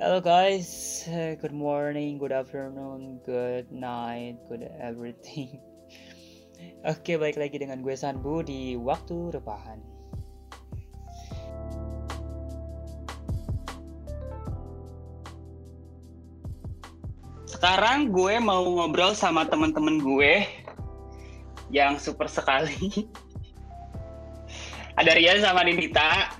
Hello guys, Uh, good morning, good afternoon, good night, good everything. Oke, balik lagi dengan gue Sanbu di waktu rebahan. Sekarang gue mau ngobrol sama temen-temen gue yang super sekali. Ada Rian sama Nindita.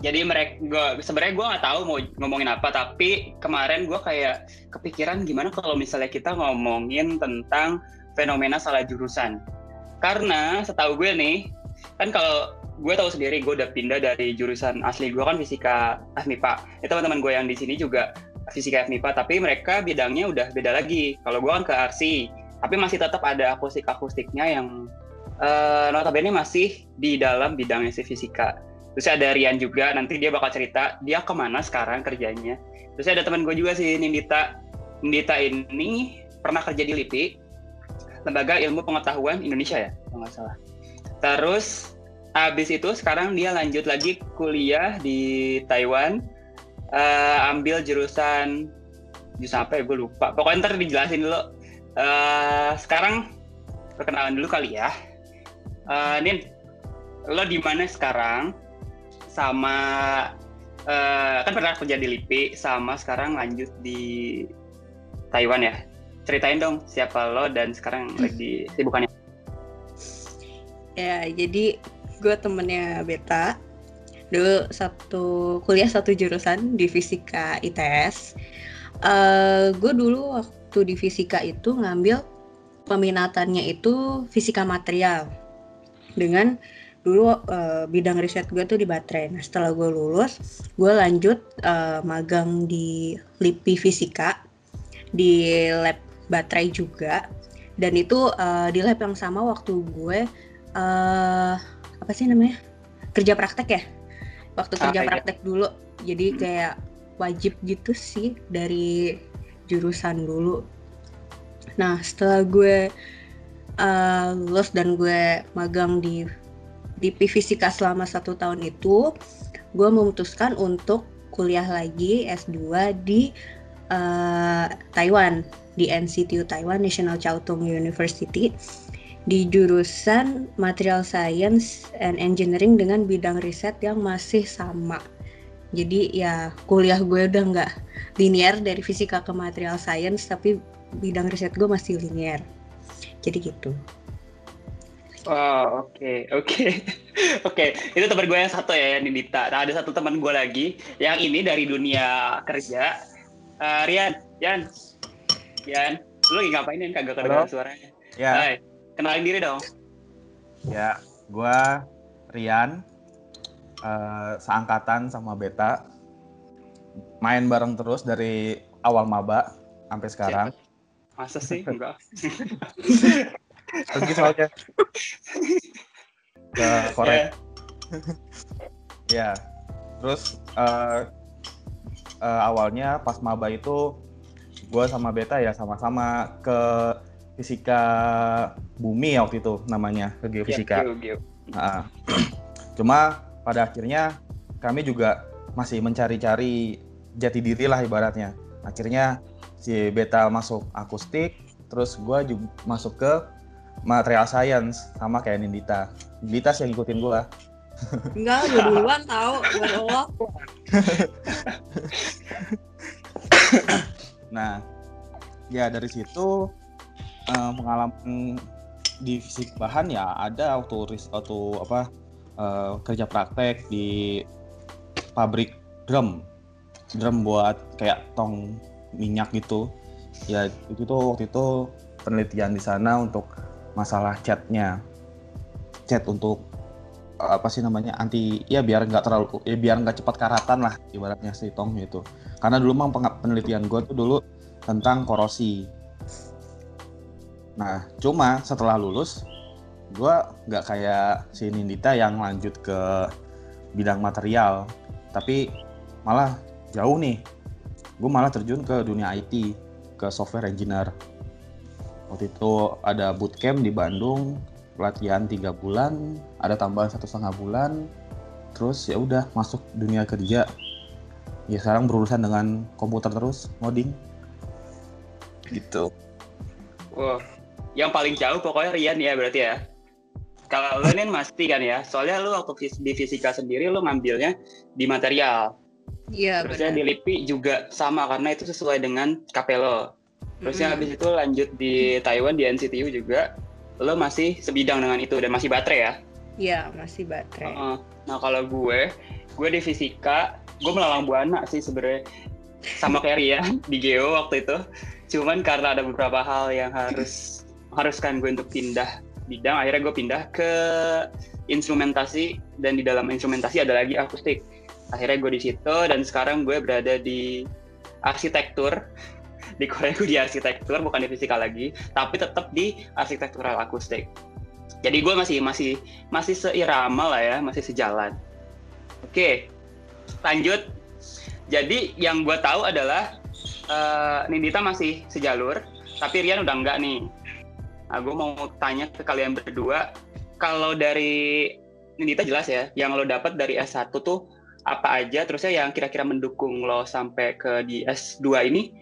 Jadi mereka gue sebenarnya gue nggak tahu mau ngomongin apa, tapi kemarin gue kayak kepikiran gimana kalau misalnya kita ngomongin tentang fenomena salah jurusan. Karena setahu gue nih, kan kalau gue tahu sendiri gue udah pindah dari jurusan asli gue kan fisika FMIPA. Itu teman-teman gue yang di sini juga fisika FMIPA, tapi mereka bidangnya udah beda lagi. Kalau gue kan ke RC, tapi masih tetap ada akustik-akustiknya yang uh, notabene masih di dalam bidangnya si fisika. Terus ada Rian juga, nanti dia bakal cerita dia ke mana sekarang kerjanya. Terus ada teman gue juga sih, Nindita. Nindita ini pernah kerja di LIPI, Lembaga Ilmu Pengetahuan Indonesia ya, kalau nggak salah. Terus habis itu sekarang dia lanjut lagi kuliah di Taiwan, uh, ambil jurusan jurusan apa ya gue lupa. Pokoknya ntar dijelasin dulu. Uh, sekarang perkenalan dulu kali ya. Uh, Nin, lo di mana sekarang? Sama uh, kan pernah kerja di LIPI, sama sekarang lanjut di Taiwan ya. Ceritain dong siapa lo dan sekarang lagi sibukannya. Ya, jadi gue temennya Beta. Dulu satu kuliah satu jurusan di fisika ITS. Uh, gue dulu waktu di fisika itu ngambil peminatannya itu fisika material dengan dulu uh, bidang riset gue tuh di baterai. Nah setelah gue lulus, gue lanjut uh, magang di LIPI Fisika di lab baterai juga. Dan itu uh, di lab yang sama waktu gue uh, apa sih namanya kerja praktek ya. Waktu kerja Ah, iya. praktek dulu, jadi Hmm. kayak wajib gitu sih dari jurusan dulu. Nah setelah gue uh, lulus dan gue magang di di Fisika selama satu tahun itu, gue memutuskan untuk kuliah lagi S2 di uh, Taiwan, di NCTU Taiwan National Chiao Tung University di jurusan Material Science and Engineering dengan bidang riset yang masih sama. Jadi ya kuliah gue udah nggak linear dari fisika ke material science, tapi bidang riset gue masih linear. Jadi gitu. Oh oke oke oke itu teman gue yang satu ya yang. Nah ada satu teman gue lagi yang ini dari dunia kerja. Eh, Rian, Rian, Rian, lu lagi ngapain Rian? Kagak kedengeran Halo. suaranya. Ya, Hai, kenalin diri dong. ya, gua Rian, eh, seangkatan sama Beta, main bareng terus dari awal maba sampai sekarang. Masa sih? Enggak. Pergi soalnya ke korek. Ya. Ya, terus eh, eh, awalnya pas maba itu gua sama Beta ya sama-sama ke fisika bumi ya waktu itu namanya ke geofisika. Geo, geo. Nah, cuma pada akhirnya kami juga masih mencari-cari jati diri lah ibaratnya. Akhirnya si Beta masuk akustik, terus gua juga masuk ke material science sama kayak Nindita. Nindita sih yang ngikutin gua. Enggak, gue duluan tahu. Allah. Nah, ya dari situ eh, pengalaman di fisik bahan ya ada waktu waktu apa eh, kerja praktek di pabrik drum drum buat kayak tong minyak gitu ya itu tuh waktu itu penelitian di sana untuk masalah catnya cat untuk eh, apa sih namanya anti ya biar nggak terlalu ya biar nggak cepat karatan lah ibaratnya si tong itu karena dulu memang penelitian gue tuh dulu tentang korosi. Nah, cuma setelah lulus, gue nggak kayak si Nindita yang lanjut ke bidang material, tapi malah jauh nih. Gue malah terjun ke dunia IT, ke software engineer. Waktu itu ada bootcamp di Bandung, pelatihan tiga bulan, ada tambahan satu setengah bulan, terus ya udah masuk dunia kerja ya sekarang berurusan dengan komputer terus ngoding gitu Wow. Yang paling jauh pokoknya Rian ya berarti ya. Kalau lu nih pasti kan ya. Soalnya lu waktu fis- di fisika sendiri lu ngambilnya di material. Iya Terusnya di. LIPI juga sama karena itu sesuai dengan KP lo. Terusnya habis itu lanjut di Taiwan di NCTU juga lo masih sebidang dengan itu dan masih baterai ya. Iya masih baterai. Heeh. Nah kalau gue, gue di fisika, gue melalang buana sih sebenarnya sama kayak Rian di Geo waktu itu. Cuman karena ada beberapa hal yang harus haruskan gue untuk pindah bidang, akhirnya gue pindah ke instrumentasi dan di dalam instrumentasi ada lagi akustik. Akhirnya gue di situ dan sekarang gue berada di arsitektur. Di Korea gue di arsitektur bukan di fisika lagi, tapi tetap di arsitektural akustik. Jadi gue masih masih masih seirama lah ya, masih sejalan. Oke, lanjut. Jadi yang gue tahu adalah eh, Nindita masih sejalur, tapi Rian udah enggak nih. Nah, gue mau tanya ke kalian berdua, kalau dari Nindita jelas ya, yang lo dapat dari S1 tuh apa aja, terusnya yang kira-kira mendukung lo sampai ke di S2 ini,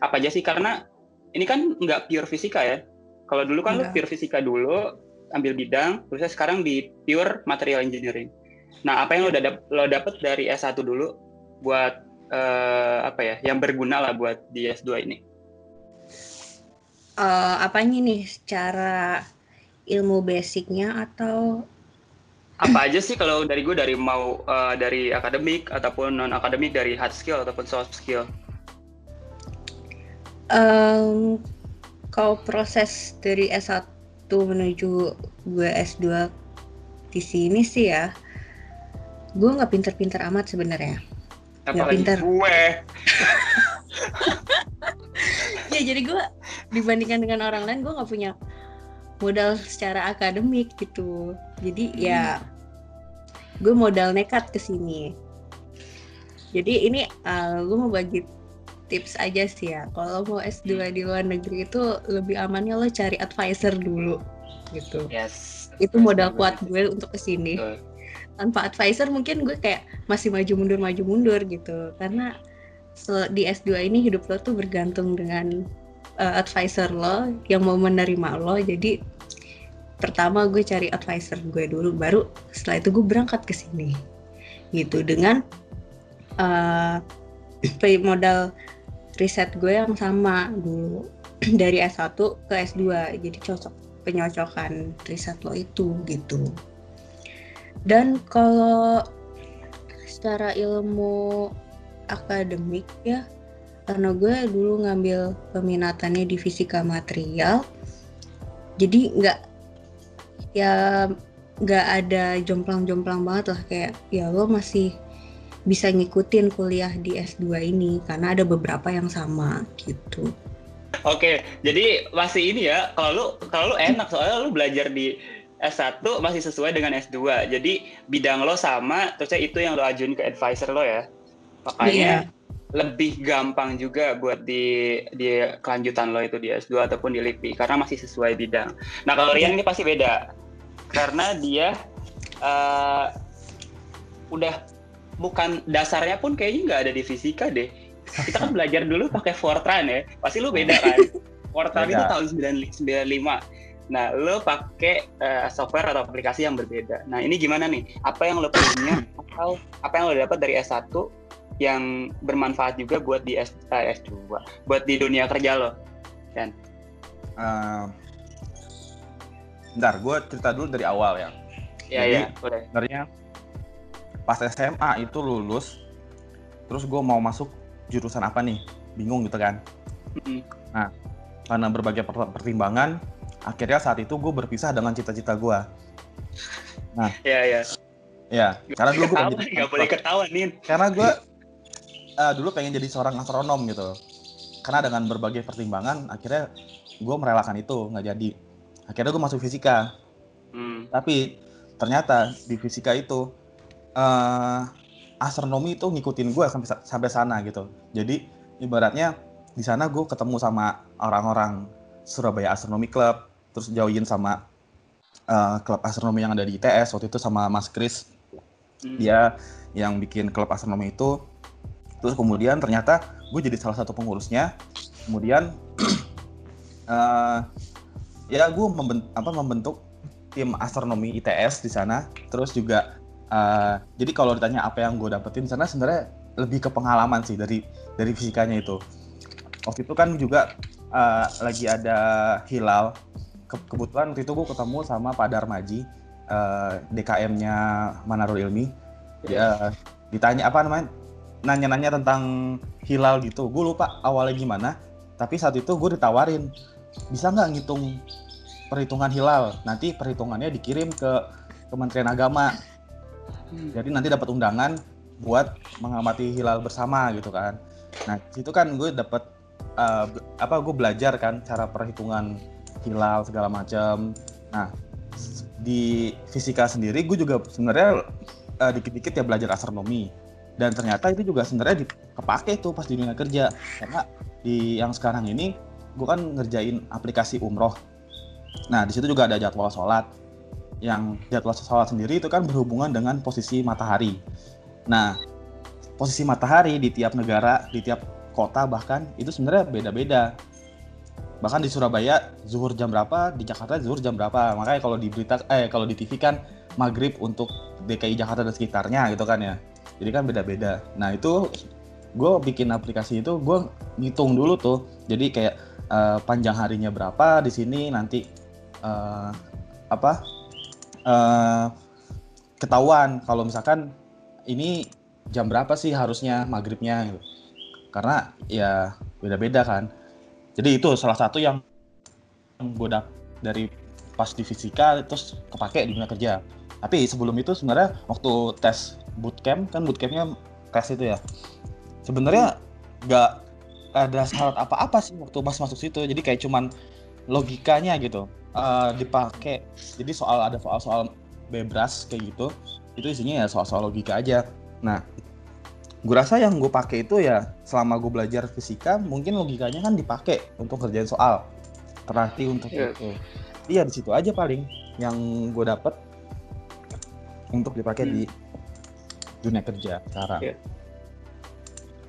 apa aja sih? Karena ini kan nggak pure fisika ya. Kalau dulu kan lo Nggak. pure fisika dulu, ambil bidang, terusnya sekarang di pure material engineering. Nah, apa yang lo dap- lo dapet dari S1 dulu buat eh, apa ya, yang berguna lah buat di S2 ini? Eh, apanya nih secara ilmu basicnya atau Apa aja sih kalau dari gue dari mau eh, dari akademik ataupun non akademik dari hard skill ataupun soft skill? Em, kalau proses dari S1 menuju gue S2 di sini sih ya gue nggak pinter-pinter amat sebenarnya Apalagi pintar. gue. ya jadi gue dibandingkan dengan orang lain gue nggak punya modal secara akademik gitu jadi ya gue modal nekat ke sini jadi ini gue mau bagi tips aja sih ya. Kalau mau S2 di luar negeri itu lebih amannya lo cari advisor dulu gitu. Yes. itu modal kuat gue untuk ke sini. Betul. tanpa advisor mungkin gue kayak masih maju mundur maju mundur gitu. Karena di S2 ini hidup lo tuh bergantung dengan uh, advisor lo yang mau menerima lo. Jadi pertama gue cari advisor gue dulu baru setelah itu gue berangkat ke sini gitu. Dengan uh, modal riset gue yang sama dulu. Dari S1 ke S2 jadi cocok penyocokan riset lo itu gitu. Dan kalau secara ilmu akademik ya karena gue dulu ngambil peminatannya di fisika material jadi nggak ya nggak ada jomplang-jomplang banget lah kayak ya lo masih bisa ngikutin kuliah di S2 ini karena ada beberapa yang sama gitu. Oke, jadi masih ini ya. Kalau lu kalau lu enak soalnya lu belajar di S1 masih sesuai dengan S2. Jadi bidang lo sama, terusnya itu yang lo ajuin ke advisor lo ya. Makanya lebih gampang juga buat di di kelanjutan lo itu di S2 ataupun di LIPI karena masih sesuai bidang. Nah, kalau Rian ini pasti beda. Karena dia eh, udah bukan dasarnya pun kayaknya nggak ada di fisika deh. Kita kan belajar dulu pakai Fortran ya. Pasti lu beda kan? Fortran Beda. itu tahun 95. Nah, lo pakai eh, software atau aplikasi yang berbeda. Nah, ini gimana nih? Apa yang lo punya atau apa yang lo dapat dari S1 yang bermanfaat juga buat di S, eh, S2, buat di dunia kerja lo? Eh, bentar gue cerita dulu dari awal ya Ya, Jadi- ya, boleh. sebenarnya pas SMA itu lulus terus gue mau masuk jurusan apa nih bingung gitu kan Mm-mm. karena berbagai per- pertimbangan akhirnya saat itu gue berpisah dengan cita-cita gue Ya, ya. ya karena dulu gue nggak boleh ketawa nih. karena gue eh, dulu pengen jadi seorang astronom gitu karena dengan berbagai pertimbangan akhirnya gue merelakan itu nggak jadi akhirnya gue masuk fisika Hmm. tapi ternyata di fisika itu eh astronomi itu ngikutin gue sampai sampai sana gitu. Jadi ibaratnya di sana gue ketemu sama orang-orang Surabaya Astronomi Club terus join sama eh, klub astronomi yang ada di ITS waktu itu sama Mas Kris. Hmm. dia yang bikin klub astronomi itu. Terus kemudian ternyata gue jadi salah satu pengurusnya. Kemudian uh, ya gue membentuk, apa, membentuk tim astronomi ITS di sana. Terus juga uh, jadi kalau ditanya apa yang gue dapetin sana sebenarnya lebih ke pengalaman sih dari dari fisikanya itu. Waktu itu kan juga uh, lagi ada hilal. Ke, kebetulan waktu itu gue ketemu sama Pak Darmaji uh, DKM-nya Manarul Ilmi. Dia ditanya apa namanya nanya-nanya tentang hilal gitu. Gue lupa awalnya gimana tapi saat itu gue ditawarin bisa nggak ngitung perhitungan hilal? Nanti perhitungannya dikirim ke Kementerian Agama jadi nanti dapat undangan buat mengamati hilal bersama gitu kan. Nah situ kan gue dapat uh, apa gue belajar kan cara perhitungan hilal segala macam nah di fisika sendiri gue juga sebenarnya uh, dikit-dikit ya belajar astronomi. Dan ternyata itu juga sebenarnya kepake tuh pas di dunia kerja. Karena di yang sekarang ini gue kan ngerjain aplikasi umroh. Nah di situ juga ada jadwal sholat yang jadwal sholat sendiri itu kan berhubungan dengan posisi matahari. Nah posisi matahari di tiap negara di tiap kota bahkan itu sebenarnya beda-beda. Bahkan di Surabaya zuhur jam berapa di Jakarta zuhur jam berapa. Makanya kalau di berita eh kalau di TV kan maghrib untuk DKI Jakarta dan sekitarnya gitu kan ya. Jadi kan beda-beda. Nah itu gue bikin aplikasi itu gue ngitung dulu tuh. Jadi kayak uh, panjang harinya berapa di sini nanti uh, apa uh, ketahuan kalau misalkan ini jam berapa sih harusnya maghribnya gitu. Karena ya beda-beda kan. Jadi itu salah satu yang gue dari pas di fisika terus kepake di dunia kerja. Tapi sebelum itu sebenarnya waktu tes bootcamp kan bootcampnya tes itu ya. Sebenarnya nggak ada syarat apa-apa sih waktu pas masuk situ. Jadi kayak cuman logikanya gitu uh, dipakai jadi soal ada soal-soal bebas kayak gitu itu isinya ya soal-soal logika aja nah gue rasa yang gue pakai itu ya selama gue belajar fisika mungkin logikanya kan dipakai untuk kerjain soal terlatih untuk yeah. itu iya di situ aja paling yang gue dapet untuk dipakai hmm. di dunia kerja sekarang yeah.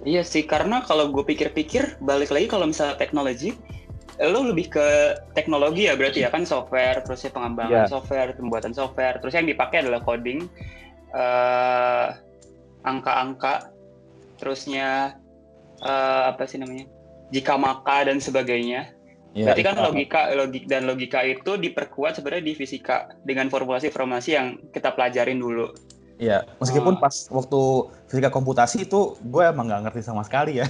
iya sih karena kalau gue pikir-pikir balik lagi kalau misalnya teknologi lo lebih ke teknologi ya berarti ya kan software terus ya pengembangan yeah. software pembuatan software terus yang dipakai adalah coding uh, angka-angka terusnya uh, apa sih namanya jika maka dan sebagainya ya, berarti kan logika logik dan logika itu diperkuat sebenarnya di fisika dengan formulasi-formulasi yang kita pelajarin dulu Iya, meskipun oh. pas waktu fisika komputasi itu gue emang nggak ngerti sama sekali ya.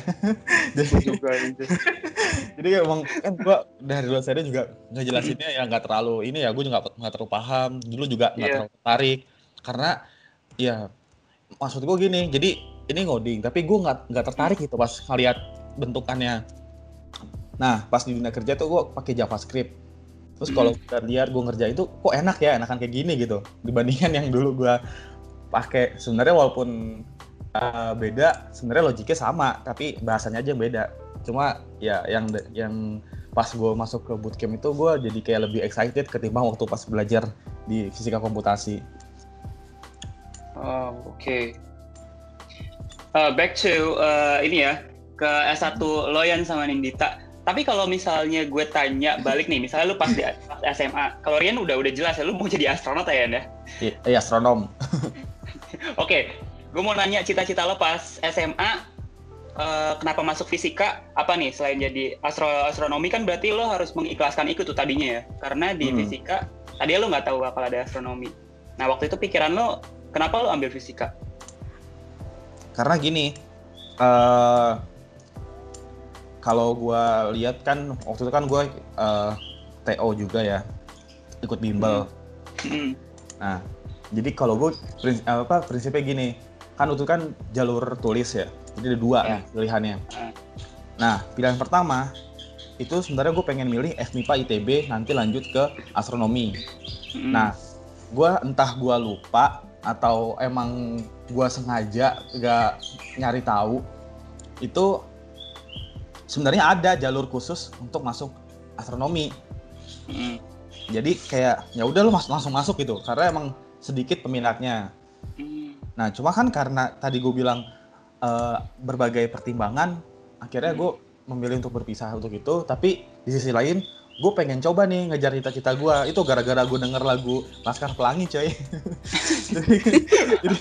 jadi juga. jadi emang kan gue dari luar sana juga ngejelasinnya ya nggak terlalu ini ya gue juga nggak terlalu paham. Dulu juga nggak yeah. terlalu tertarik karena ya maksud gue gini. Jadi ini ngoding tapi gue nggak nggak tertarik gitu pas ngeliat bentukannya nah pas di dunia kerja tuh gue pakai JavaScript terus kalau kita lihat gue ngerjain itu kok enak ya enakan kayak gini gitu dibandingkan yang dulu gue pakai sebenarnya walaupun uh, beda sebenarnya logiknya sama tapi bahasanya aja yang beda cuma ya yang yang pas gue masuk ke bootcamp itu gue jadi kayak lebih excited ketimbang waktu pas belajar di fisika komputasi. Oh, oke. Okay uh, back to uh, ini ya ke S1 Loyan sama Nindita. Tapi kalau misalnya gue tanya balik nih, misalnya lu pas di pas SMA, kalau Rian udah udah jelas ya lu mau jadi astronot ya ya? Iya, astronom. Oke, okay. gue mau nanya cita-cita lo pas SMA, uh, kenapa masuk fisika? Apa nih selain jadi astro astronomi kan berarti lo harus mengikhlaskan itu tuh tadinya ya, karena di hmm. fisika tadi lo nggak tahu bakal ada astronomi. Nah waktu itu pikiran lo, kenapa lo ambil fisika? karena gini uh, kalau gue lihat kan waktu itu kan gue uh, TO juga ya ikut bimbel hmm. nah jadi kalau gue prinsip, apa prinsipnya gini kan itu kan jalur tulis ya jadi ada dua yeah. nih pilihannya uh. nah pilihan pertama itu sebenarnya gue pengen milih FMIPA ITB nanti lanjut ke astronomi hmm. nah gue entah gue lupa atau emang gue sengaja gak nyari tahu itu sebenarnya ada jalur khusus untuk masuk astronomi hmm. jadi kayak ya udah lu mas langsung masuk gitu karena emang sedikit peminatnya hmm. nah cuma kan karena tadi gue bilang eh, berbagai pertimbangan akhirnya gue memilih untuk berpisah untuk itu tapi di sisi lain gue pengen coba nih ngejar cita-cita gue itu gara-gara gue denger lagu Laskar Pelangi coy jadi jadi,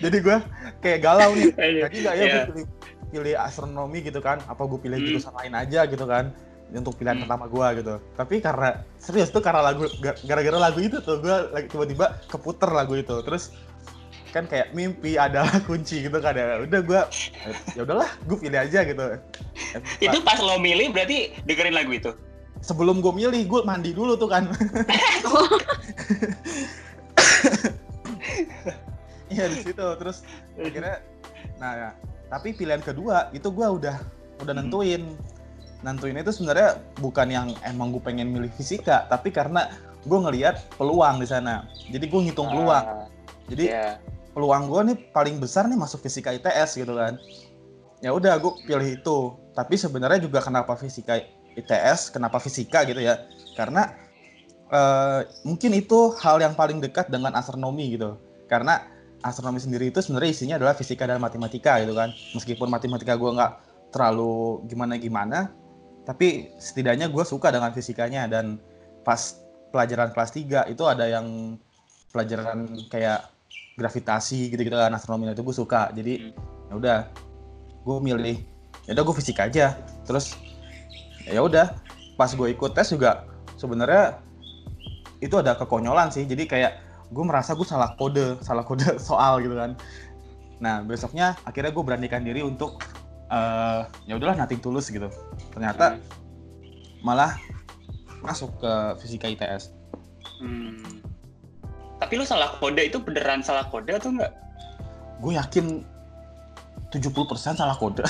jadi gue kayak galau nih Iya. jadi nggak ya gue Iya. pilih, pilih astronomi gitu kan apa gue pilih Hmm. jurusan lain aja gitu kan untuk pilihan Hmm. pertama gue gitu tapi karena serius tuh karena lagu ga- gara-gara lagu itu tuh gue tiba-tiba keputer lagu itu terus kan kayak mimpi adalah kunci gitu kan ya udah gue ya udahlah gue pilih aja gitu Itu pas lo milih berarti dengerin lagu itu. sebelum gue milih gue mandi dulu tuh kan iya di situ terus akhirnya nah ya. tapi pilihan kedua itu gue udah udah Hmm. nentuin nentuin itu sebenarnya bukan yang emang gue pengen milih fisika tapi karena gue ngelihat peluang di sana jadi gue ngitung peluang Ah, jadi Iya. Peluang gue nih paling besar nih masuk fisika ITS gitu kan. Ya udah gue pilih itu. Tapi sebenarnya juga kenapa fisika ITS kenapa fisika gitu ya? Karena eh, mungkin itu hal yang paling dekat dengan astronomi gitu. Karena astronomi sendiri itu sebenarnya isinya adalah fisika dan matematika gitu kan. Meskipun matematika gue nggak terlalu gimana gimana tapi setidaknya gue suka dengan fisikanya. Dan pas pelajaran kelas 3 itu ada yang pelajaran kayak gravitasi gitu-gitu kan astronomi itu gue suka. Jadi ya udah gue milih ya udah gue fisika aja. Terus ya udah pas gue ikut tes juga sebenarnya itu ada kekonyolan sih. Jadi kayak gue merasa gue salah kode salah kode soal gitu kan. Nah besoknya akhirnya gue beranikan diri untuk eh ya udahlah nating tulus gitu. Ternyata malah masuk ke fisika ITS Hmm. Tapi lu salah kode itu beneran salah kode atau enggak? gue yakin 70% salah kode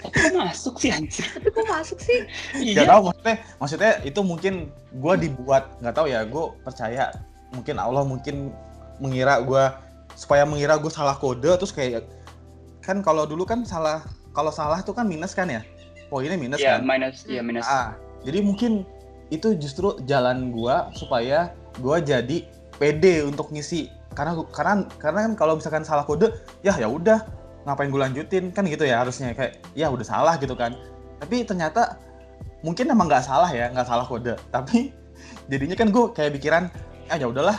Tapi kok masuk sih anjir? Tapi kok masuk sih? Gak Iya. tahu maksudnya maksudnya itu mungkin gue dibuat nggak tahu ya gue percaya mungkin Allah mungkin mengira gue supaya mengira gue salah kode terus kayak kan kalau dulu kan salah kalau salah tuh kan minus kan ya poinnya minus Iya, kan minus, iya minus. ah jadi mungkin itu justru jalan gue supaya gue jadi pede untuk ngisi. Karena karena karena kan kalau misalkan salah kode ya ya udah ngapain gue lanjutin? Kan gitu ya harusnya kayak ya udah salah gitu kan. Tapi ternyata mungkin emang nggak salah ya nggak salah kode. Tapi jadinya kan gue kayak pikiran ah ya udahlah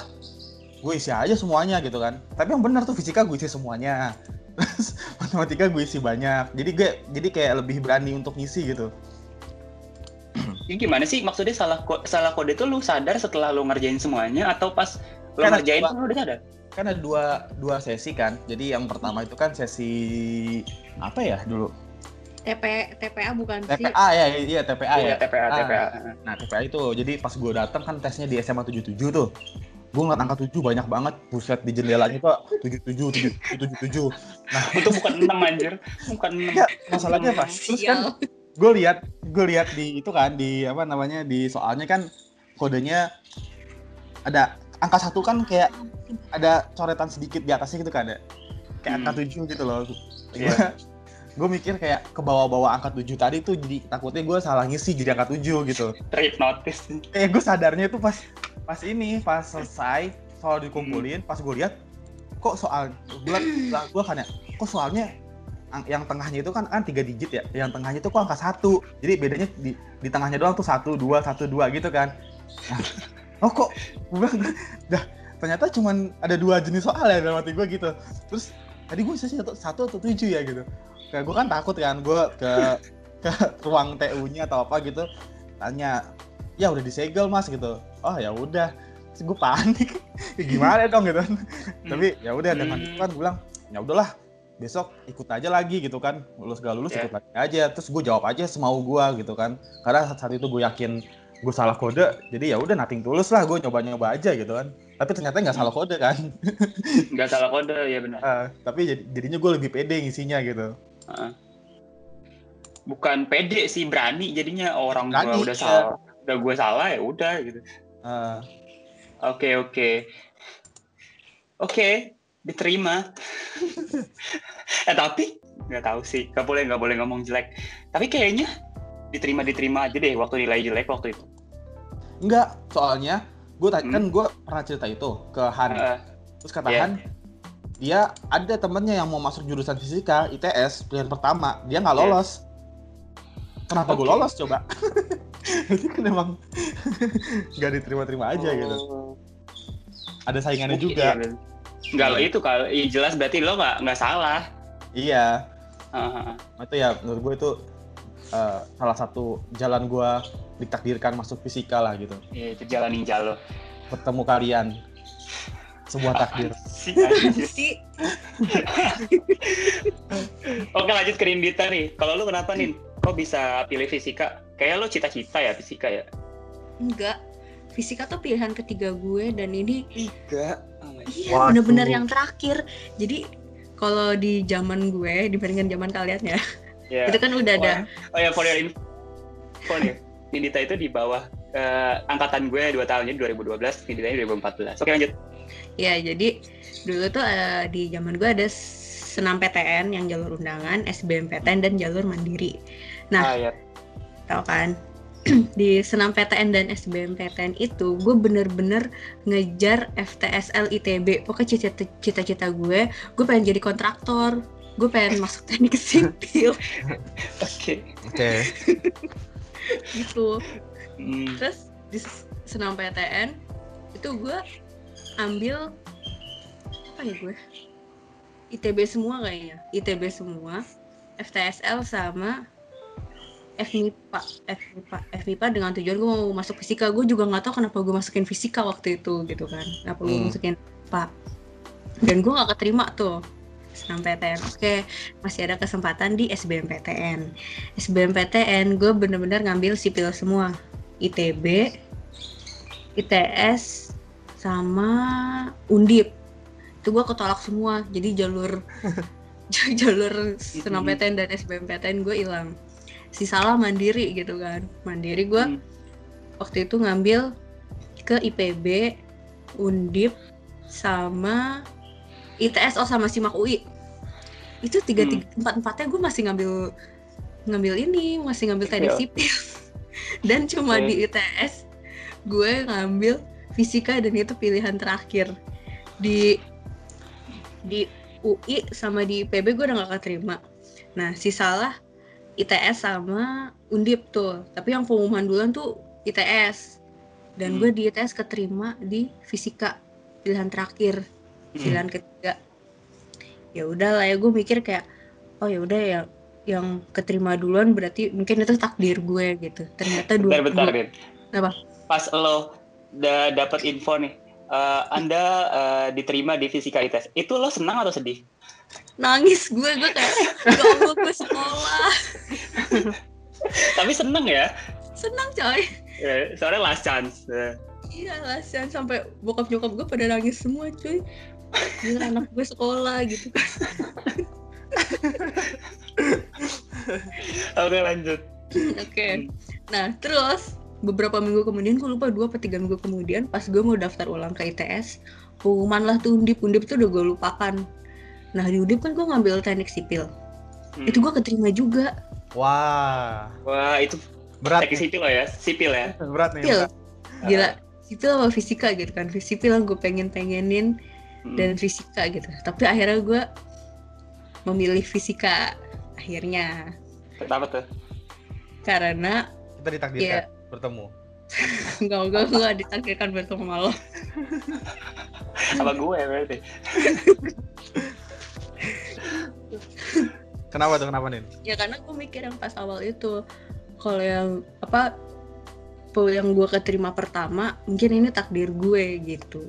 gue isi aja semuanya gitu kan. Tapi yang benar tuh fisika gue isi semuanya. Terus matematika gue isi banyak. Jadi gue jadi kayak lebih berani untuk ngisi gitu Ini gimana sih maksudnya salah ko- salah kode itu lu sadar setelah lu ngerjain semuanya atau pas lu Kan ada ngerjain dua. lu udah sadar? kan ada dua dua sesi kan jadi yang pertama itu kan sesi apa ya dulu TP, TPA bukan sih? TPA ya iya TPA Iya, ya TPA, Ah. TPA. nah TPA itu jadi pas gue datang kan tesnya di SMA 77 tuh gue ngeliat angka 7 banyak banget buset di jendelanya tuh 77 77 nah Itu bukan 6 anjir. Bukan 6. ya masalahnya apa terus kan gue lihat gue lihat di itu kan di apa namanya di soalnya kan kodenya ada angka satu kan kayak ada coretan sedikit di atasnya gitu kan ada kayak Hmm. angka tujuh gitu loh Iya. gue mikir kayak ke bawah-bawah angka tujuh tadi tuh jadi takutnya gue salah ngisi jadi angka tujuh gitu Terhipnotis. kayak gue sadarnya itu pas pas ini pas selesai soal dikumpulin pas gue lihat kok soal gue gue kan ya kok soalnya yang tengahnya itu kan kan tiga digit ya. Yang tengahnya itu kok angka satu. Jadi bedanya di di tengahnya doang tuh satu dua satu dua gitu kan. Nah, oh kok gue bilang dah ternyata cuman ada dua jenis soal ya dalam hati gue gitu. Terus tadi gue bisa satu, satu atau tujuh ya gitu. Kayak gue kan takut kan gue ke ke ruang TU-nya atau apa gitu. Tanya ya udah disegel mas gitu. Oh ya udah. Gue panik. Ya gimana dong gitu. Tapi ya udah dengan itu kan gue bilang ya udahlah besok ikut aja lagi gitu kan lulus gak lulus Ya. ikut lagi aja terus gue jawab aja semau gue gitu kan karena saat itu gue yakin gue salah kode jadi ya udah nating tulus lah gue nyoba nyoba aja gitu kan tapi ternyata nggak salah kode kan Enggak salah kode, ya benar. Eh, tapi jadi- jadinya gue lebih pede ngisinya gitu Heeh. Bukan pede sih, berani jadinya orang gua Berani, udah iya. salah. Udah gue salah ya udah gitu. Eh, Oke, oke. Oke, diterima. eh tapi nggak tahu sih, nggak boleh nggak boleh ngomong jelek. Tapi kayaknya diterima diterima aja deh waktu nilai jelek waktu itu. enggak soalnya gue Hmm. kan gue pernah cerita itu ke Han Heeh. terus kata Iya. Han dia ada temennya yang mau masuk jurusan fisika ITS pilihan pertama dia nggak lolos kenapa gue Oke. lolos coba Jadi kan emang nggak diterima-terima aja gitu Oh. ada saingannya juga iya. Enggak lo itu kalau iya, jelas berarti lo nggak nggak salah. iya Heeh. itu ya menurut gue itu eh, salah satu jalan gue ditakdirkan masuk fisika lah gitu Iya, itu jalan ninja lo. bertemu kalian sebuah takdir sih Oke lanjut ke Rindita nih. Kalau lu kenapa nih? Kok bisa pilih fisika? Kayak lo cita-cita ya fisika ya? enggak fisika tuh pilihan ketiga gue dan ini Tiga. Oh iya Waduh. bener-bener yang terakhir jadi kalau di zaman gue dibandingkan zaman kalian ya Ya. itu kan udah ada Oh ya, for your info nih. Nindita itu di bawah eh, angkatan gue 2 tahun, jadi 2012, Nindita ini 2014. Oke lanjut. Ya, jadi dulu tuh eh, di zaman gue ada senam PTN yang jalur undangan, SBMPTN dan jalur mandiri. Nah, Ah, ya. tau kan? di senam PTN dan SBMPTN itu gue bener-bener ngejar FTSL ITB. Pokoknya cita- cita-cita gue, gue pengen jadi kontraktor. Gue pengen masuk teknik sipil Oke. oke gitu. Hmm. Terus di senam PTN itu gue ambil apa ya gue? ITB semua kayaknya. ITB semua, FTSL sama FMIPA, FMIPA, FMIPA dengan tujuan gue mau masuk fisika. Gue juga nggak tahu kenapa gue masukin fisika waktu itu gitu kan. Kenapa gue Hmm. masukin FMIPA. Dan gue nggak keterima tuh senam PTN. Oke, masih ada kesempatan di SBMPTN. SBMPTN gue bener-bener ngambil sipil semua. ITB, ITS, sama Undip. Itu gue ketolak semua. Jadi jalur jalur senam Mm-mm. PTN dan SBMPTN gue hilang. Sisalah mandiri gitu kan. Mandiri gue Hmm. waktu itu ngambil ke IPB, Undip, sama ITS oh sama SIMAK UI. Itu tiga, Hmm. tiga empat empatnya gue masih ngambil ngambil ini, masih ngambil teknik Iya. sipil. Dan cuma di ITS gue ngambil fisika dan itu pilihan terakhir. Di di UI sama di IPB gue udah gak keterima. Nah, sisalah ITS sama Undip tuh. Tapi yang pengumuman duluan tuh ITS. Dan Hmm. gue di ITS keterima di fisika pilihan terakhir, Hmm. pilihan ketiga. Ya udah lah ya gue mikir kayak oh ya udah ya yang keterima duluan berarti mungkin itu takdir gue gitu. Ternyata dua Bentar, bentar. Apa? Pas lo udah dapat info nih, eh, Anda eh, diterima di fisika ITS. Itu lo senang atau sedih? Nangis gue gue kayak ya Allah gue sekolah Tapi seneng ya. senang coy Ya, soalnya last chance. Eh, iya lah Sian. sampai bokap nyokap gue pada nangis semua cuy Gila anak gue sekolah gitu kan Oke lanjut. oke nah terus beberapa minggu kemudian gue lupa dua atau tiga minggu kemudian pas gue mau daftar ulang ke ITS pengumuman lah tuh undip undip tuh udah gue lupakan nah di undip kan gue ngambil teknik sipil Hmm. itu gue keterima juga wah Wah itu berat teknik sipil lo ya, sipil ya. berat nih sipil berat. gila sipil sama fisika gitu kan sipil yang gue pengen pengenin Hmm. dan fisika gitu tapi akhirnya gue memilih fisika akhirnya Kenapa tuh? karena kita ditakdirkan ya bertemu enggak enggak enggak ditakdirkan bertemu sama lo Apa gue berarti? kenapa tuh? Kenapa nih ya karena gue mikir yang pas awal itu. Kalau yang apa yang gue keterima pertama mungkin ini takdir gue gitu.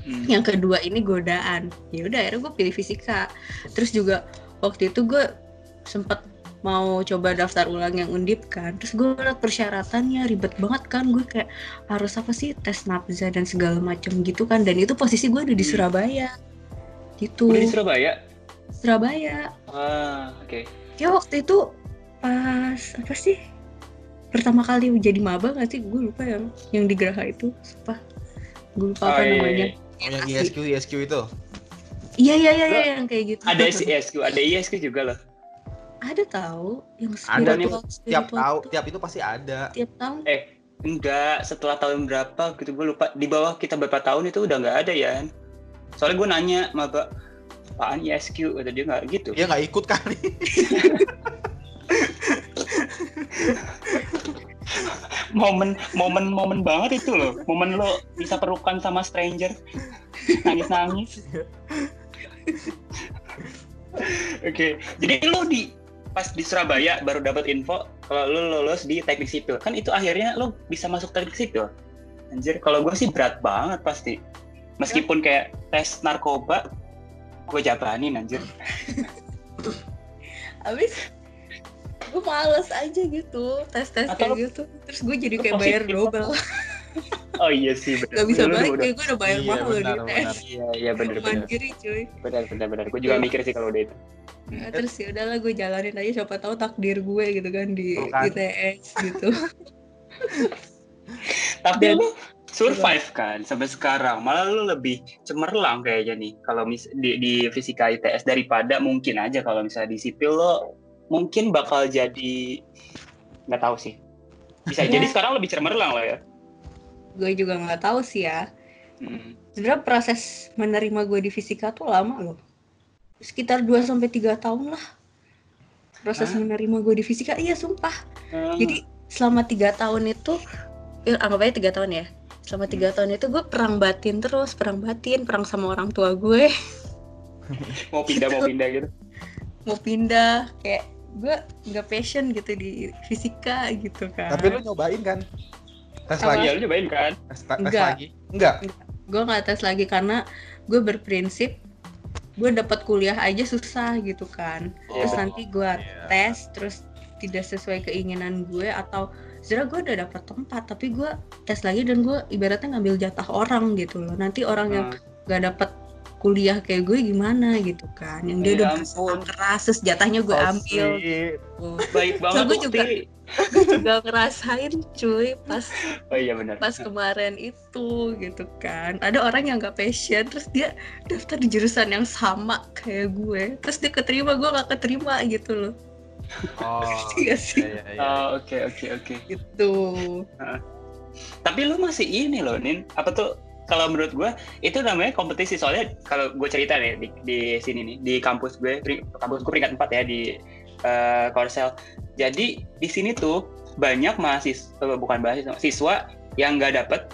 Hmm. yang kedua ini godaan. Ya udah akhirnya gue pilih fisika. Terus juga waktu itu gue sempet mau coba daftar ulang yang undip kan. Terus gue liat persyaratannya ribet banget kan. Gue kayak harus apa sih tes nafza dan segala macam gitu kan. Dan itu posisi gue udah di Hmm. Surabaya. Gitu. Udah di Surabaya? Surabaya Ah, oke. ya waktu itu pas apa sih pertama kali jadi maba nggak sih gue lupa yang yang di Geraha itu apa gue lupa apa Oh, iya, namanya iya. oh yang. ISQ ISQ itu iya iya iya iya, yang kayak gitu Ada ISQ, ada ISQ juga loh. ada tahu yang Ada nih, spiritual, tiap spiritual tahu tiap itu pasti ada tiap tahun Enggak, setelah tahun berapa gitu gue lupa. Di bawah kita berapa tahun itu udah nggak ada ya. Soalnya gue nanya, maba, apaan ISQ kata dia nggak gitu. Dia nggak ikut kali. momen momen momen banget itu loh. Momen lo bisa perukan sama stranger. Nangis nangis oke jadi lo di pas di Surabaya baru dapat info kalau lo lulus di teknik sipil. Kan itu akhirnya lo bisa masuk teknik sipil. Anjir kalau gue sih berat banget pasti. Meskipun kayak tes narkoba gue jabanin anjir. Abis gue males aja gitu tes tes Atau kayak gitu. Terus gue jadi kayak bayar double. Oh iya sih bener. gak bisa lu balik udah- ya gue udah bayar Iya, mahal loh di tes iya iya bener bener. Mandiri cuy. Bener bener bener. Gue juga mikir sih kalau udah itu. Nah, terus ya udahlah gue jalanin aja. Siapa tahu takdir gue gitu kan di Tuh kan. ITS gitu. Tapi Dan- lu survive kan sampai sekarang. Malah lu lebih cemerlang kayaknya nih kalau mis- di, di fisika ITS daripada mungkin aja kalau misalnya di sipil lo mungkin bakal jadi nggak tahu sih. Bisa Ya. jadi sekarang lebih cemerlang lah ya. gue juga nggak tahu sih ya Hmm. sebenarnya proses menerima gue di fisika tuh lama loh sekitar 2 sampai tiga tahun lah proses Hah? menerima gue di fisika iya sumpah Hmm. jadi selama tiga tahun itu ya, anggap aja tiga tahun ya selama tiga tahun itu gue perang batin terus perang batin perang sama orang tua gue mau pindah mau pindah gitu. mau pindah kayak gue nggak passion gitu di fisika gitu kan Tapi lu nyobain kan? Tes Apa? lagi. Iya lu cobain kan. Tes, tes Enggak. lagi. Enggak. gue nggak tes lagi karena gue berprinsip gue dapat kuliah aja susah gitu kan terus Oh, nanti gue iya. tes terus tidak sesuai keinginan gue atau sebenarnya gue udah dapat tempat tapi gue tes lagi dan gue ibaratnya ngambil jatah orang gitu loh nanti orang yang Hmm. gak dapat kuliah kayak gue gimana gitu kan yang dia Ya udah ampun. keras terus jatahnya gue Oh, ambil gitu. Baik banget gue Ukti. juga- gue juga ngerasain cuy pas Oh iya benar. pas kemarin itu gitu kan ada orang yang gak passion terus dia daftar di jurusan yang sama kayak gue terus dia keterima gue gak keterima gitu loh Oh. Iya sih Iya, iya, iya. Oh, Oke oke oke. gitu Tapi lu masih ini loh, Nin. Apa tuh? Kalau menurut gue itu namanya kompetisi soalnya kalau gue cerita nih di, di sini nih di kampus gue, kampus gue peringkat 4 ya di eh, Korsel. Jadi di sini tuh banyak mahasiswa bukan mahasiswa siswa yang nggak dapet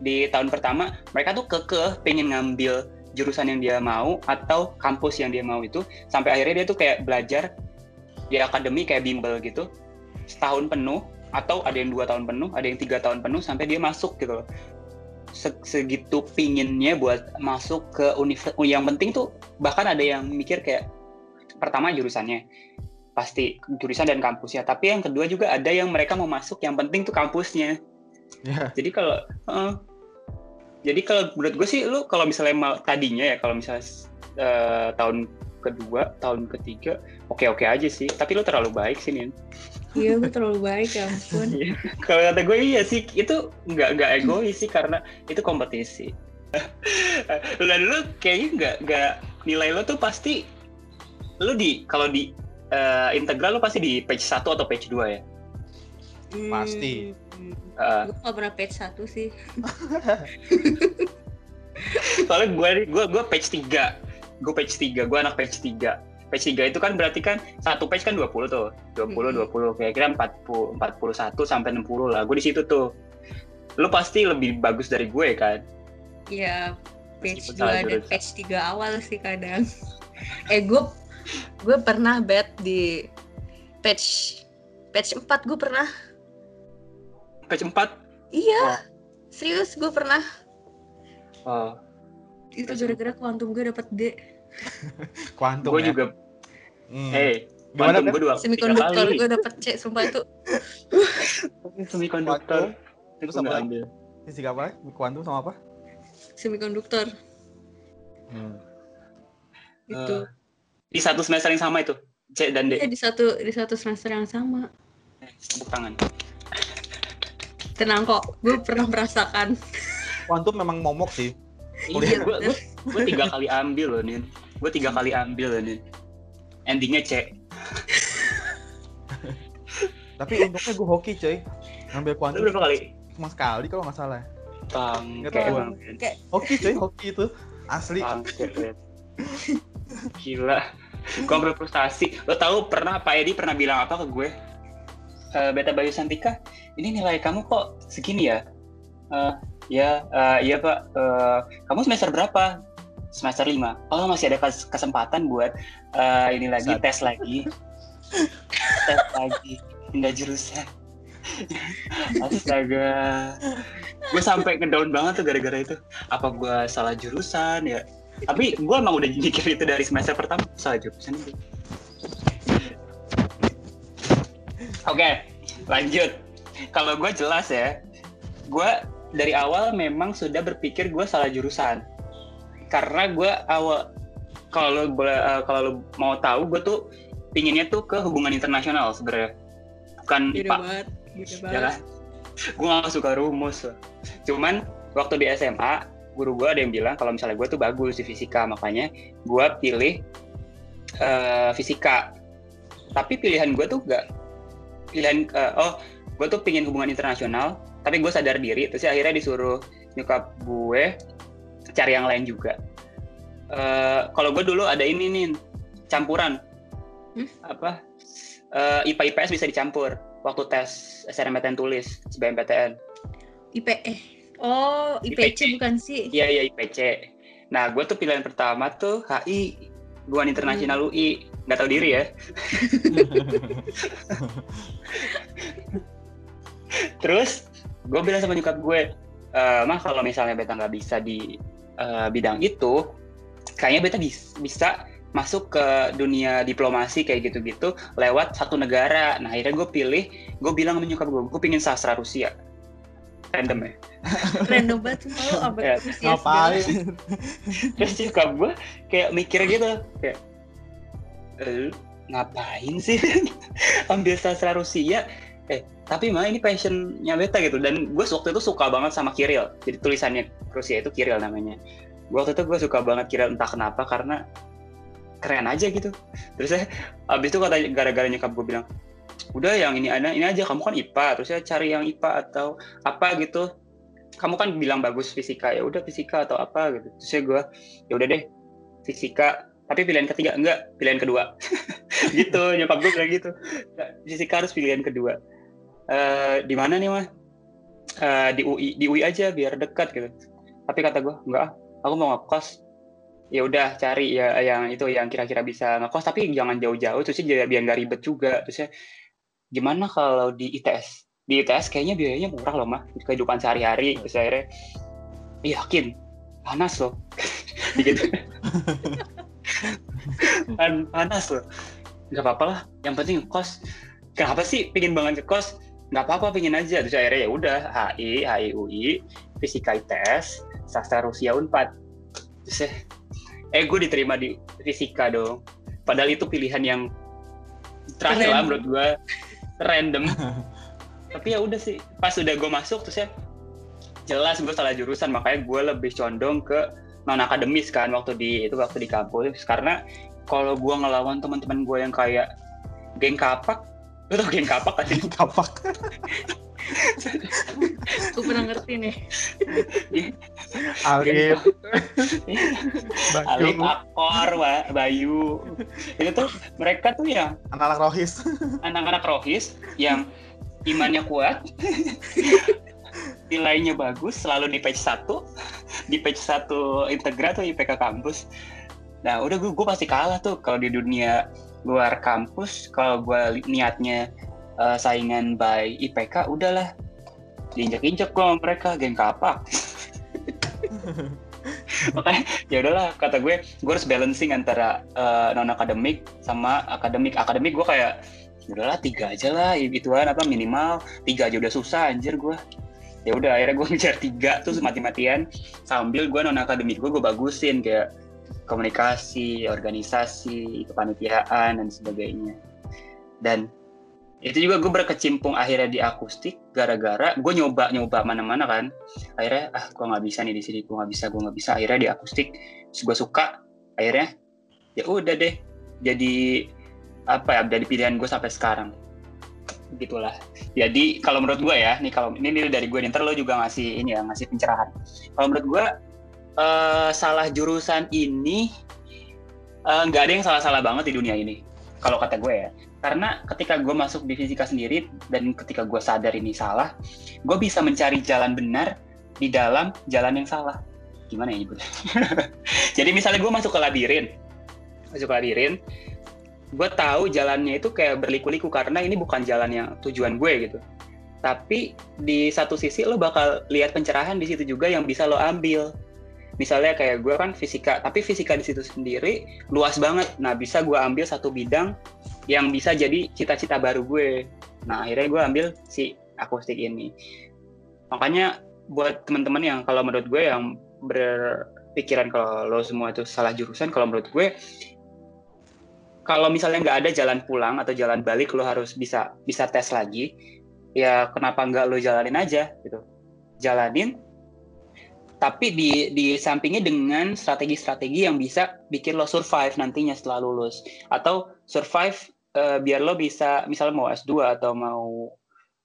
di tahun pertama mereka tuh kekeh pengen ngambil jurusan yang dia mau atau kampus yang dia mau itu sampai akhirnya dia tuh kayak belajar di akademi kayak bimbel gitu setahun penuh atau ada yang dua tahun penuh, ada yang tiga tahun penuh sampai dia masuk gitu loh. Se- Segitu pinginnya buat masuk ke universitas. Yang penting tuh bahkan ada yang mikir kayak pertama jurusannya pasti jurusan dan kampusnya. Tapi yang kedua juga ada yang mereka mau masuk yang penting tuh kampusnya. Iya. Jadi kalau heeh. jadi kalau menurut gue sih lu kalau misalnya tadinya ya kalau misalnya eh, tahun kedua, tahun ketiga, oke oke aja sih. Tapi lu terlalu baik sih Nin. iya gue terlalu baik ya ampun Iya. Kalau kata gue iya sih, itu nggak nggak egois sih karena itu kompetisi. Dan lu kayaknya nggak nggak nilai lo tuh pasti lu di kalau di eh, integral lu pasti di page 1 atau page 2 ya. Pasti. hmm, Eh, gue gak pernah page satu sih soalnya gue gue gue page 3. Gue page 3, gue anak page 3. Page 3 itu kan berarti kan satu page kan 20 tuh. 20 Mm-mm. 20 kira-kira 40 41 sampai 60 lah. Gue di situ tuh. Lu pasti lebih bagus dari gue kan. Iya page Meskipun 2 salah dan page 3 awal sih kadang eh gue gue pernah bet di page page 4 gue pernah Page 4 iya serius gue pernah Oh, itu gara-gara kuantum gue dapet D Kuantum gue ya. juga Hmm. hey Gimana, kuantum Ben? gue dua semikonduktor gue dapet C sumpah itu semikonduktor itu terus apa? ambil Fisika apa? Kuantum sama apa? semikonduktor Hmm. itu Eh, di satu semester yang sama itu C dan D Iya di satu di satu semester yang sama tepuk tangan tenang kok gue pernah merasakan Kuantum memang momok sih. Iya. Gue gue gue tiga kali ambil loh nin. Gue tiga kali ambil loh nin. Endingnya C. Tapi untungnya gue hoki coy. Ngambil lu kuantum berapa kali? cuma sekali kalau nggak salah. Nggak kayak kayak Hoki coy, hoki itu. Asli. Gila. Gue sampai frustasi. Lo tahu pernah Pak Edi pernah bilang apa ke gue? E, Beta Bayu Santika ini nilai kamu kok segini ya? Uh, ya uh, iya pak. Uh, kamu semester berapa? Semester lima. Oh masih ada kesempatan buat uh, ini lagi Saat. tes lagi. Tes lagi enggak jurusan. Astaga. Gue sampai ngedown banget tuh gara-gara itu. Apa gue salah jurusan ya? Tapi gue emang udah mikir itu dari semester pertama salah jurusan itu. Oke okay, lanjut. Kalau gue jelas ya gue dari awal memang sudah berpikir gue salah jurusan. Karena gue awal kalau lo boleh uh, kalau lo mau tahu gue tuh pinginnya tuh ke hubungan internasional sebenarnya. Bukan banget ya kan? gue gak suka rumus. Cuman waktu di SMA guru gue ada yang bilang kalau misalnya gue tuh bagus di fisika makanya gue pilih uh, fisika. Tapi pilihan gue tuh gak pilihan uh, oh gue tuh pingin hubungan internasional tapi gue sadar diri terus akhirnya disuruh nyokap gue cari yang lain juga. Uh, kalau gue dulu ada ini nih campuran. Hmm? apa? Uh, IPA IPS bisa dicampur waktu tes SNMPTN tulis SBMPTN IP eh. Oh IPC, IPC. bukan sih? Iya iya IPC nah gue tuh pilihan pertama tuh HI hubungan internasional hmm. UI nggak tahu diri ya. Terus gue bilang sama nyokap gue e, mah kalau misalnya beta nggak bisa di uh, bidang itu kayaknya beta bis, bisa masuk ke dunia diplomasi kayak gitu-gitu lewat satu negara. Nah akhirnya gue pilih gue bilang sama nyokap gue gue pingin sastra Rusia. Random ya? Random banget lo apa ya, ngapain? Terus nyokap gue kayak mikir gitu kayak e, ngapain sih? Ambil sastra Rusia eh tapi mah ini passionnya beta gitu. Dan gue waktu itu suka banget sama Kiril jadi tulisannya Rusia itu Kiril namanya. Gue waktu itu gue suka banget Kiril entah kenapa karena keren aja gitu. Terus saya abis itu kata gara-gara nyokap gue bilang udah yang ini ada ini aja. Kamu kan IPA terus saya cari yang IPA atau apa gitu. Kamu kan bilang bagus fisika ya udah fisika atau apa gitu. Terus saya gue ya udah deh fisika. Tapi pilihan ketiga enggak pilihan kedua. Gitu nyokap gue bilang gitu. Fisika harus pilihan kedua uh, di mana nih mah uh, di UI di UI aja biar dekat gitu. Tapi kata gue enggak aku mau ngekos. Ya udah cari ya yang itu yang kira-kira bisa ngekos. Tapi jangan jauh-jauh terus biar nggak ribet juga. Terus ya gimana kalau di ITS di ITS kayaknya biayanya murah loh mah kehidupan sehari-hari. Terus akhirnya iya, yakin? Panas loh. Gitu panas loh. Nggak apa-apa lah yang penting ngekos. Kenapa sih pingin banget ngekos nggak apa-apa pingin aja. Terus akhirnya ya udah HI HI UI fisika ITS sastra Rusia Unpad. Terus ya eh gue diterima di fisika dong. Padahal itu pilihan yang terakhir lah menurut gue random. Tapi ya udah sih pas udah gue masuk terus ya jelas gue salah jurusan. Makanya gue lebih condong ke non akademis kan waktu di itu waktu di kampus. Karena kalau gue ngelawan teman-teman gue yang kayak geng kapak Lu tau geng kapak kan? Geng kapak. Gue pernah ngerti nih. Alif. Alif Akor, Bayu. Itu tuh mereka tuh yang anak-anak rohis. Anak-anak rohis yang imannya kuat. nilainya bagus selalu di page 1 di page 1 integra tuh IPK kampus nah udah gue, gue pasti kalah tuh kalau di dunia luar kampus kalau gue niatnya uh, saingan by IPK udahlah. Diinjak-injak gue sama mereka geng kapak. Makanya ya udahlah kata gue gue harus balancing antara uh, non akademik sama akademik. Akademik gue kayak ya udahlah tiga aja lah ituan apa minimal. Tiga aja udah susah anjir gue ya udah akhirnya gue ngejar tiga tuh mati-matian. Sambil gue non akademik gue gue bagusin kayak komunikasi, organisasi, kepanitiaan dan sebagainya. Dan itu juga gue berkecimpung akhirnya di akustik gara-gara gue nyoba nyoba mana-mana kan. Akhirnya ah gue nggak bisa nih di sini gue nggak bisa gue nggak bisa. Akhirnya di akustik gue suka. Akhirnya ya udah deh jadi apa ya jadi pilihan gue sampai sekarang. Gitulah jadi kalau menurut gue ya nih kalau ini dari gue ntar lo juga ngasih ini ya ngasih pencerahan. Kalau menurut gue uh, salah jurusan ini eh, nggak ada yang salah-salah banget di dunia ini kalau kata gue ya. Karena ketika gue masuk di fisika sendiri dan ketika gue sadar ini salah gue bisa mencari jalan benar di dalam jalan yang salah. Gimana ya ibu jadi misalnya gue masuk ke labirin masuk ke labirin gue tahu jalannya itu kayak berliku-liku karena ini bukan jalan yang tujuan gue gitu. Tapi di satu sisi lo bakal lihat pencerahan di situ juga yang bisa lo ambil misalnya kayak gue kan fisika tapi fisika di situ sendiri luas banget. Nah bisa gue ambil satu bidang yang bisa jadi cita-cita baru gue. Nah akhirnya gue ambil si akustik ini. Makanya buat teman-teman yang kalau menurut gue yang berpikiran kalau lo semua itu salah jurusan kalau menurut gue kalau misalnya nggak ada jalan pulang atau jalan balik lo harus bisa bisa tes lagi. Ya kenapa nggak lo jalanin aja gitu. Jalanin tapi di di sampingnya dengan strategi-strategi yang bisa bikin lo survive nantinya setelah lulus. Atau survive uh, biar lo bisa misalnya mau S2 atau mau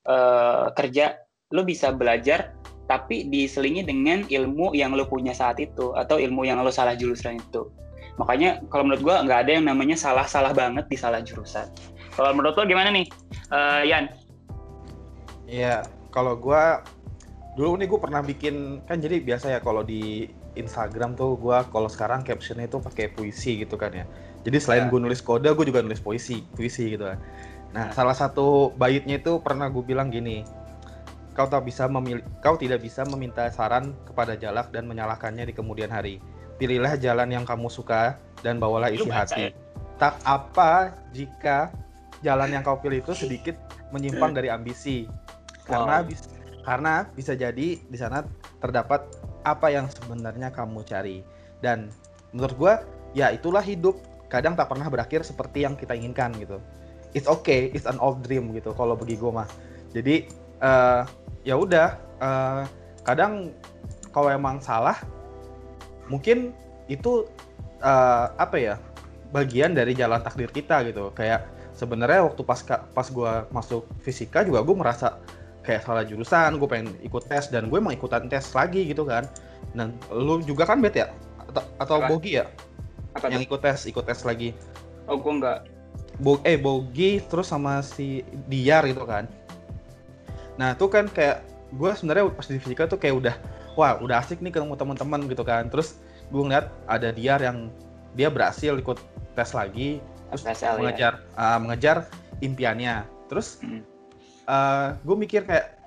uh, kerja lo bisa belajar tapi diselingi dengan ilmu yang lo punya saat itu atau ilmu yang lo salah jurusan itu. Makanya kalau menurut gue nggak ada yang namanya salah-salah banget di salah jurusan. Kalau menurut lo gimana nih uh, Yan? Iya, kalau gue dulu nih gue pernah bikin kan jadi biasa ya kalau di Instagram tuh gue kalau sekarang captionnya itu pakai puisi gitu kan ya. Jadi selain ya. gue nulis kode, gue juga nulis puisi, puisi gitu kan. Nah, ya. salah satu baitnya itu pernah gue bilang gini, kau tak bisa memilih, kau tidak bisa meminta saran kepada jalak dan menyalahkannya di kemudian hari. Pilihlah jalan yang kamu suka dan bawalah isi hati. Ya? Tak apa jika jalan yang kau pilih itu sedikit menyimpang dari ambisi, karena wow. bisa karena bisa jadi di sana terdapat apa yang sebenarnya kamu cari. Dan menurut gue ya itulah hidup. Kadang tak pernah berakhir seperti yang kita inginkan gitu. It's okay it's an old dream gitu kalau bagi gue mah. Jadi uh, ya udah uh, kadang kalau emang salah mungkin itu uh, apa ya bagian dari jalan takdir kita gitu. Kayak sebenarnya waktu pas pas gue masuk fisika juga gue merasa kayak salah jurusan gue pengen ikut tes dan gue emang ikutan tes lagi gitu kan. Dan lu juga kan bet ya? Atau, atau bogi ya? Apa yang ikut tes ikut tes lagi. Oh gue enggak Bo eh bogi terus sama si diar gitu kan. Nah tuh kan kayak gue sebenarnya pas di fisika tuh kayak udah wah udah asik nih ketemu teman-teman gitu kan. Terus gue ngeliat ada diar yang dia berhasil ikut tes lagi terus SSL, ya? mengejar ya? uh, mengejar impiannya. Terus hmm uh, eh, gue mikir kayak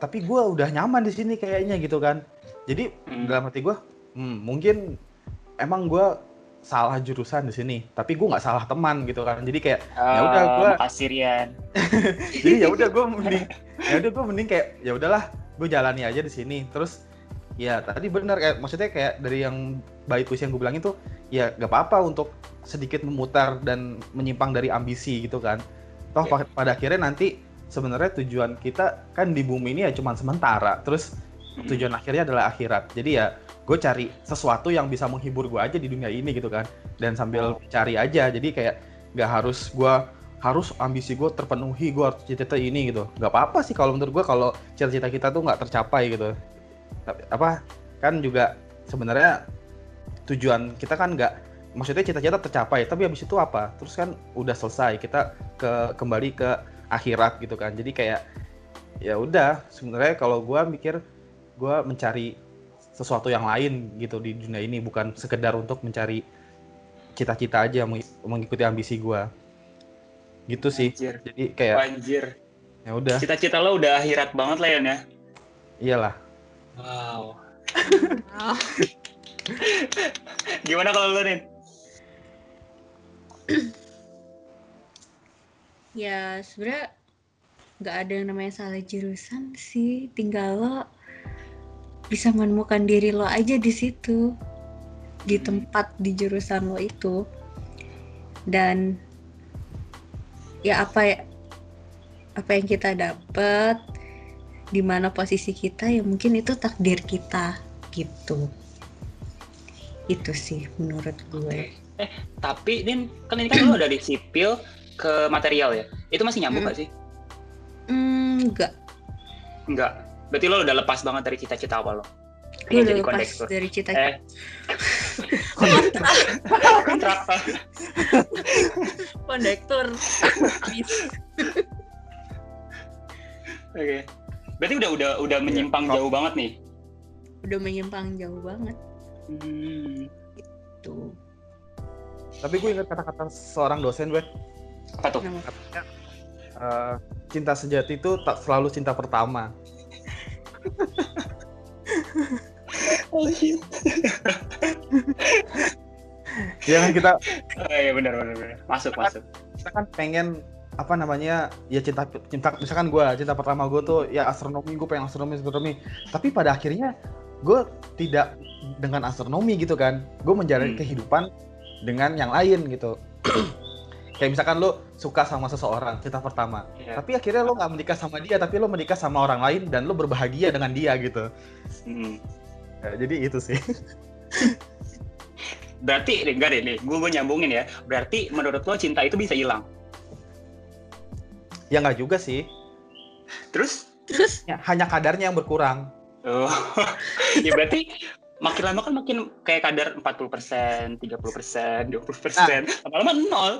tapi gue udah nyaman di sini kayaknya gitu kan. Jadi hmm. dalam hati gue hmm, mungkin emang gue salah jurusan di sini tapi gue nggak salah teman gitu kan. Jadi kayak oh, ya udah gue jadi ya udah gue mending ya udah gue mending kayak ya udahlah gue jalani aja di sini. Terus ya tadi benar kayak maksudnya kayak dari yang baik puisi yang gue bilang itu ya gak apa-apa untuk sedikit memutar dan menyimpang dari ambisi gitu kan. Toh yeah. pada akhirnya nanti sebenarnya tujuan kita kan di bumi ini ya cuma sementara. Terus hmm. tujuan akhirnya adalah akhirat. Jadi ya gue cari sesuatu yang bisa menghibur gue aja di dunia ini gitu kan. Dan sambil oh. cari aja. Jadi kayak nggak harus gue harus ambisi gue terpenuhi gue harus cita-cita ini gitu. Nggak apa-apa sih kalau menurut gue kalau cita-cita kita tuh nggak tercapai gitu. Tapi apa kan juga sebenarnya tujuan kita kan nggak maksudnya cita-cita tercapai. Tapi habis itu apa? Terus kan udah selesai. Kita ke kembali ke akhirat gitu kan. Jadi kayak ya udah sebenarnya kalau gue mikir gue mencari sesuatu yang lain gitu di dunia ini bukan sekedar untuk mencari cita-cita aja mengikuti ambisi gue gitu sih. Anjir. jadi kayak anjir. ya udah. Cita-cita lo udah akhirat banget lah ya? Iyalah. Wow. Gimana kalau lo nih ya sebenarnya nggak ada yang namanya salah jurusan sih. Tinggal lo bisa menemukan diri lo aja di situ di hmm. tempat di jurusan lo itu. Dan ya apa ya apa yang kita dapat di mana posisi kita ya mungkin itu takdir kita gitu. Itu sih menurut gue. Eh tapi din kan ini kan lo dari sipil ke material ya? Itu masih nyambung hmm. gak sih? Mm, enggak enggak berarti lo udah lepas banget dari cita-cita apa lo? Pengen Lu udah jadi lepas kondektur. dari cita eh. Kontraktor. Kondektur. oke. Berarti udah udah udah menyimpang Kok- jauh banget nih? Udah menyimpang jauh banget. Hmm. tuh. Tapi gue ingat kata-kata seorang dosen gue apa tuh? Eh, cinta sejati itu tak selalu cinta pertama. Ya kan kita oh, iya benar benar benar. Masuk masuk. kita kan pengen apa namanya ya cinta cinta misalkan gue cinta pertama gue tuh ya astronomi gue pengen astronomi astronomi. Tapi pada akhirnya gue tidak dengan astronomi gitu kan. Gue menjalani Hmm. kehidupan dengan yang lain gitu kayak misalkan lo suka sama seseorang cinta pertama. Iya. tapi akhirnya lo nggak menikah sama dia tapi lo menikah sama orang lain dan lo berbahagia dengan dia gitu. Hmm. Ya, jadi itu sih. Berarti enggak deh nih gue gue nyambungin ya. Berarti menurut lo cinta itu bisa hilang? Ya nggak juga sih. Terus? Terus? Ya, hanya kadarnya yang berkurang. Oh ya berarti makin lama kan makin kayak kadar 40%, 30%, 20%, lama-lama nol.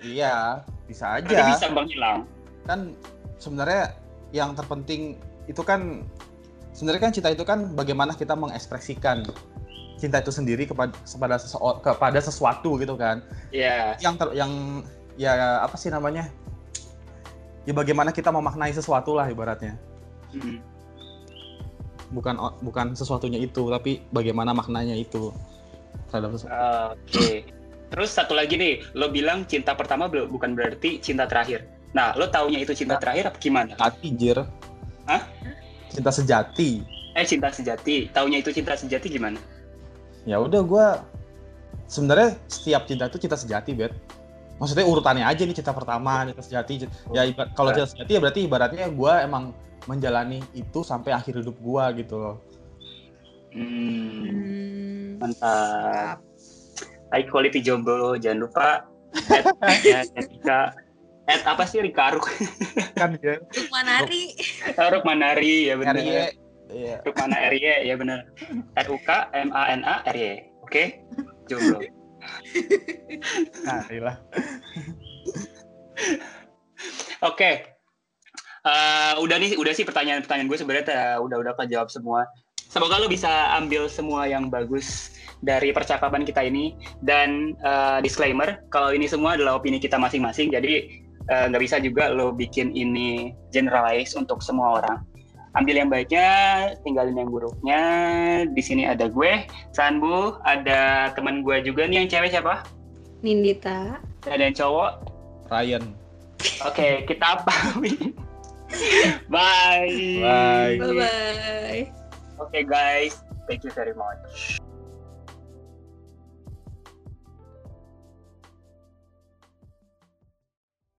Iya bisa aja Berarti bisa bang hilang. kan sebenarnya yang terpenting itu kan sebenarnya kan cinta itu kan bagaimana kita mengekspresikan cinta itu sendiri kepada kepada seseo- kepada sesuatu gitu kan Iya. yang ter, yang ya apa sih namanya ya bagaimana kita memaknai sesuatu lah ibaratnya Hmm. bukan bukan sesuatunya itu tapi bagaimana maknanya itu terhadap sesuatu Oke. Terus satu lagi nih, lo bilang cinta pertama bukan berarti cinta terakhir. Nah, lo taunya itu cinta Nah. terakhir apa gimana? hati jir Hah? cinta sejati Eh, cinta sejati. Taunya itu cinta sejati gimana? ya udah gue sebenarnya setiap cinta itu cinta sejati bet maksudnya urutannya aja nih cinta pertama cinta sejati ya kalau cinta sejati ya berarti ibaratnya gue emang menjalani itu sampai akhir hidup gue gitu loh Hmm, hmm, mantap. High quality jomblo, jangan lupa at, ya, Rika. At apa sih Rika Ruk? kan ya Manari. Ruk Manari ya benar. RY iya Rukmana RY ya benar. R U K M A N A R Y. Oke? Jomblo. nah iyalah Oke. Eh, udah nih, udah sih pertanyaan-pertanyaan gue sebenarnya udah udah kejawab semua. Semoga lo bisa ambil semua yang bagus dari percakapan kita ini dan eh, disclaimer kalau ini semua adalah opini kita masing-masing jadi eh, nggak bisa juga lo bikin ini generalize untuk semua orang. Ambil yang baiknya, tinggalin yang buruknya. Di sini ada gue, Sanbu, ada teman gue juga nih yang cewek siapa? Nindita. Ada yang cowok, Ryan Oke, kita pamit. Bye. bye Bye bye. Oke guys, thank you very much.